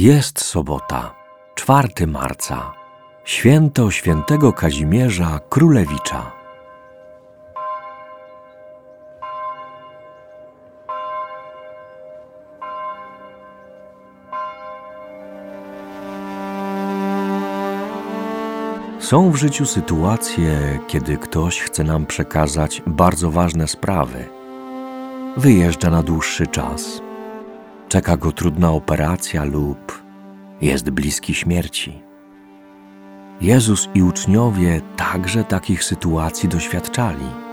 Jest sobota, 4 marca, święto świętego Kazimierza Królewicza. Są w życiu sytuacje, kiedy ktoś chce nam przekazać bardzo ważne sprawy. Wyjeżdża na dłuższy czas czeka go trudna operacja lub jest bliski śmierci. Jezus i uczniowie także takich sytuacji doświadczali.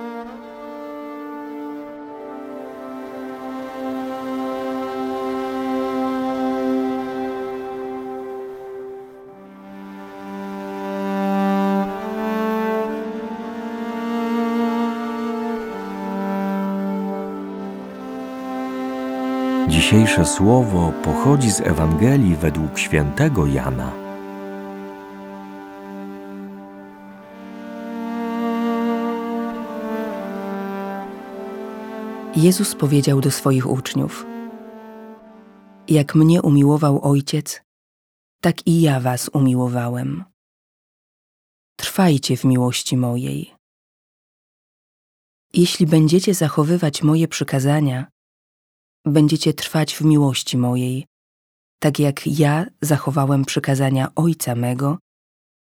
Dzisiejsze słowo pochodzi z Ewangelii według świętego Jana. Jezus powiedział do swoich uczniów: Jak mnie umiłował Ojciec, tak i ja was umiłowałem. Trwajcie w miłości mojej. Jeśli będziecie zachowywać moje przykazania, będziecie trwać w miłości mojej, tak jak ja zachowałem przykazania Ojca mego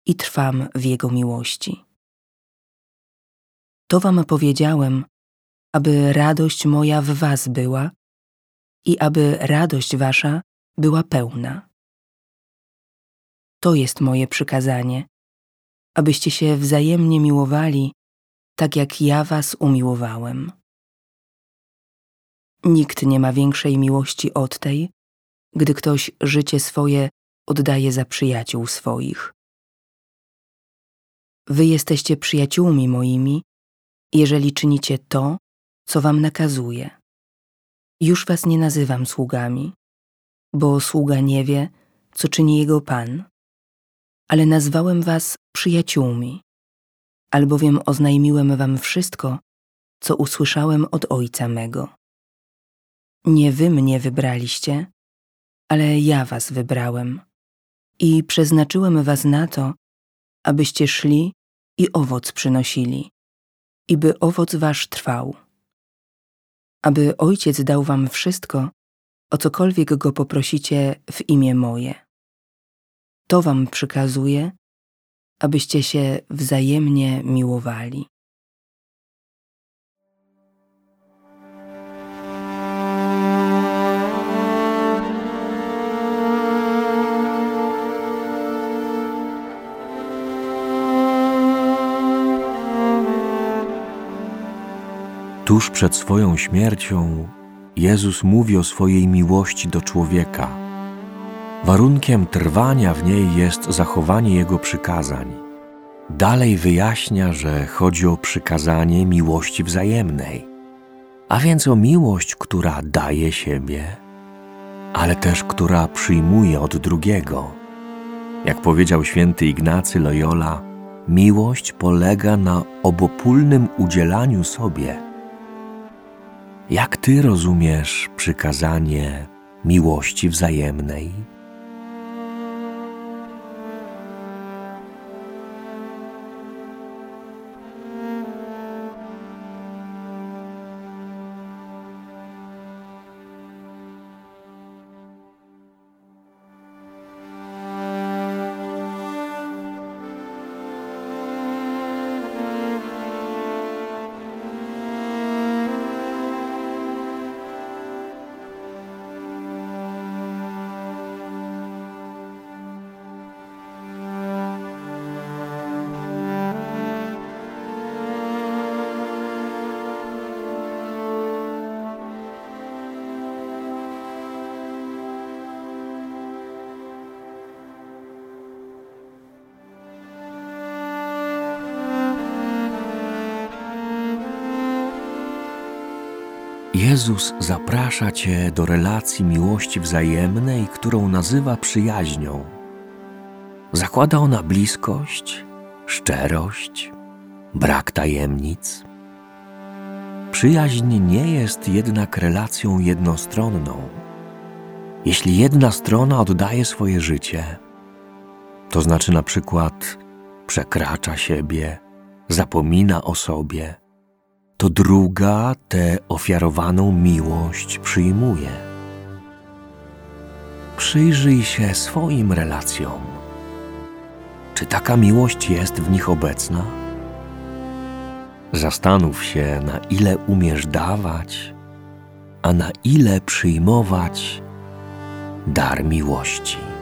i trwam w Jego miłości. To wam powiedziałem, aby radość moja w was była i aby radość wasza była pełna. To jest moje przykazanie, abyście się wzajemnie miłowali, tak jak ja was umiłowałem. Nikt nie ma większej miłości od tej, gdy ktoś życie swoje oddaje za przyjaciół swoich. Wy jesteście przyjaciółmi moimi, jeżeli czynicie to, co wam nakazuję. Już was nie nazywam sługami, bo sługa nie wie, co czyni jego pan, ale nazwałem was przyjaciółmi, albowiem oznajmiłem wam wszystko, co usłyszałem od ojca mego. Nie wy mnie wybraliście, ale ja was wybrałem i przeznaczyłem was na to, abyście szli i owoc przynosili, i by owoc wasz trwał. Aby Ojciec dał wam wszystko, o cokolwiek go poprosicie w imię moje. To wam przykazuje, abyście się wzajemnie miłowali. Tuż przed swoją śmiercią Jezus mówi o swojej miłości do człowieka. Warunkiem trwania w niej jest zachowanie Jego przykazań. Dalej wyjaśnia, że chodzi o przykazanie miłości wzajemnej, a więc o miłość, która daje siebie, ale też która przyjmuje od drugiego. Jak powiedział święty Ignacy Loyola, miłość polega na obopólnym udzielaniu sobie jak Ty rozumiesz przykazanie miłości wzajemnej? Jezus zaprasza Cię do relacji miłości wzajemnej, którą nazywa przyjaźnią. Zakłada ona bliskość, szczerość, brak tajemnic. Przyjaźń nie jest jednak relacją jednostronną. Jeśli jedna strona oddaje swoje życie, to znaczy na przykład przekracza siebie, zapomina o sobie, to druga tę ofiarowaną miłość przyjmuje. Przyjrzyj się swoim relacjom. Czy taka miłość jest w nich obecna? Zastanów się, na ile umiesz dawać, a na ile przyjmować dar miłości.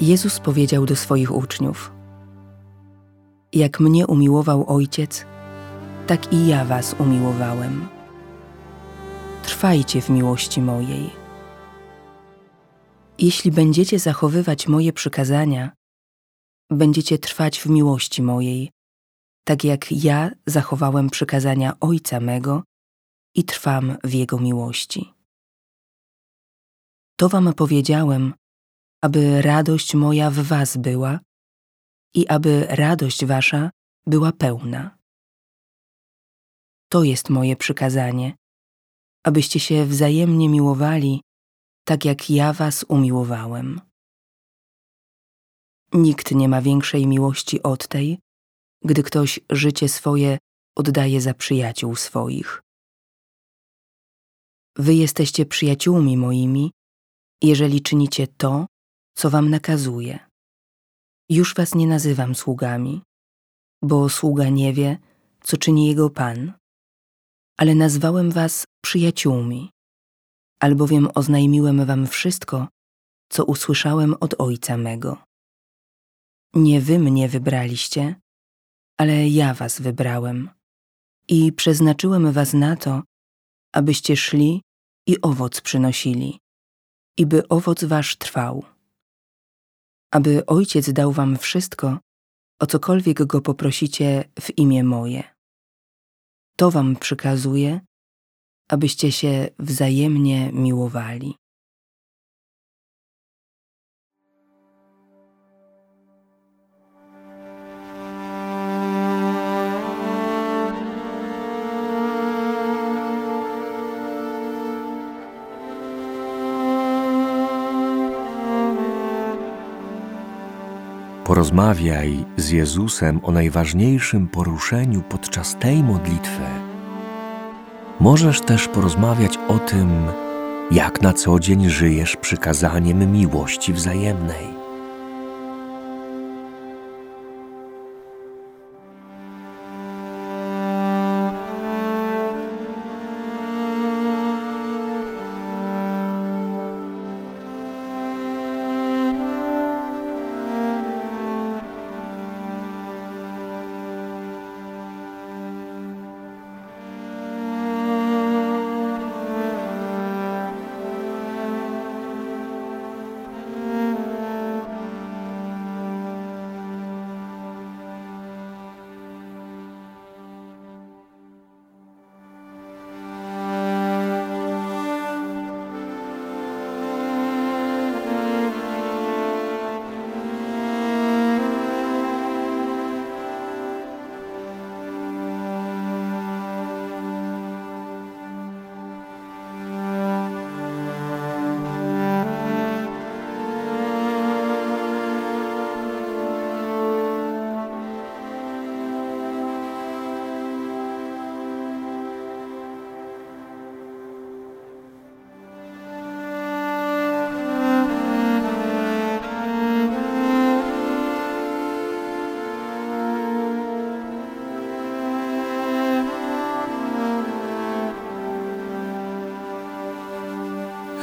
Jezus powiedział do swoich uczniów: Jak mnie umiłował Ojciec, tak i ja was umiłowałem. Trwajcie w miłości mojej. Jeśli będziecie zachowywać moje przykazania, będziecie trwać w miłości mojej, tak jak ja zachowałem przykazania Ojca mego i trwam w Jego miłości. To wam powiedziałem, aby radość moja w was była i aby radość wasza była pełna. To jest moje przykazanie, abyście się wzajemnie miłowali, tak jak ja was umiłowałem. Nikt nie ma większej miłości od tej, gdy ktoś życie swoje oddaje za przyjaciół swoich. Wy jesteście przyjaciółmi moimi, jeżeli czynicie to, co wam nakazuje. Już was nie nazywam sługami, bo sługa nie wie, co czyni jego pan, ale nazwałem was przyjaciółmi, albowiem oznajmiłem wam wszystko, co usłyszałem od Ojca mego. Nie wy mnie wybraliście, ale ja was wybrałem i przeznaczyłem was na to, abyście szli i owoc przynosili, i by owoc wasz trwał aby Ojciec dał wam wszystko, o cokolwiek go poprosicie w imię moje. To wam przykazuje, abyście się wzajemnie miłowali. Porozmawiaj z Jezusem o najważniejszym poruszeniu podczas tej modlitwy. Możesz też porozmawiać o tym, jak na co dzień żyjesz przykazaniem miłości wzajemnej.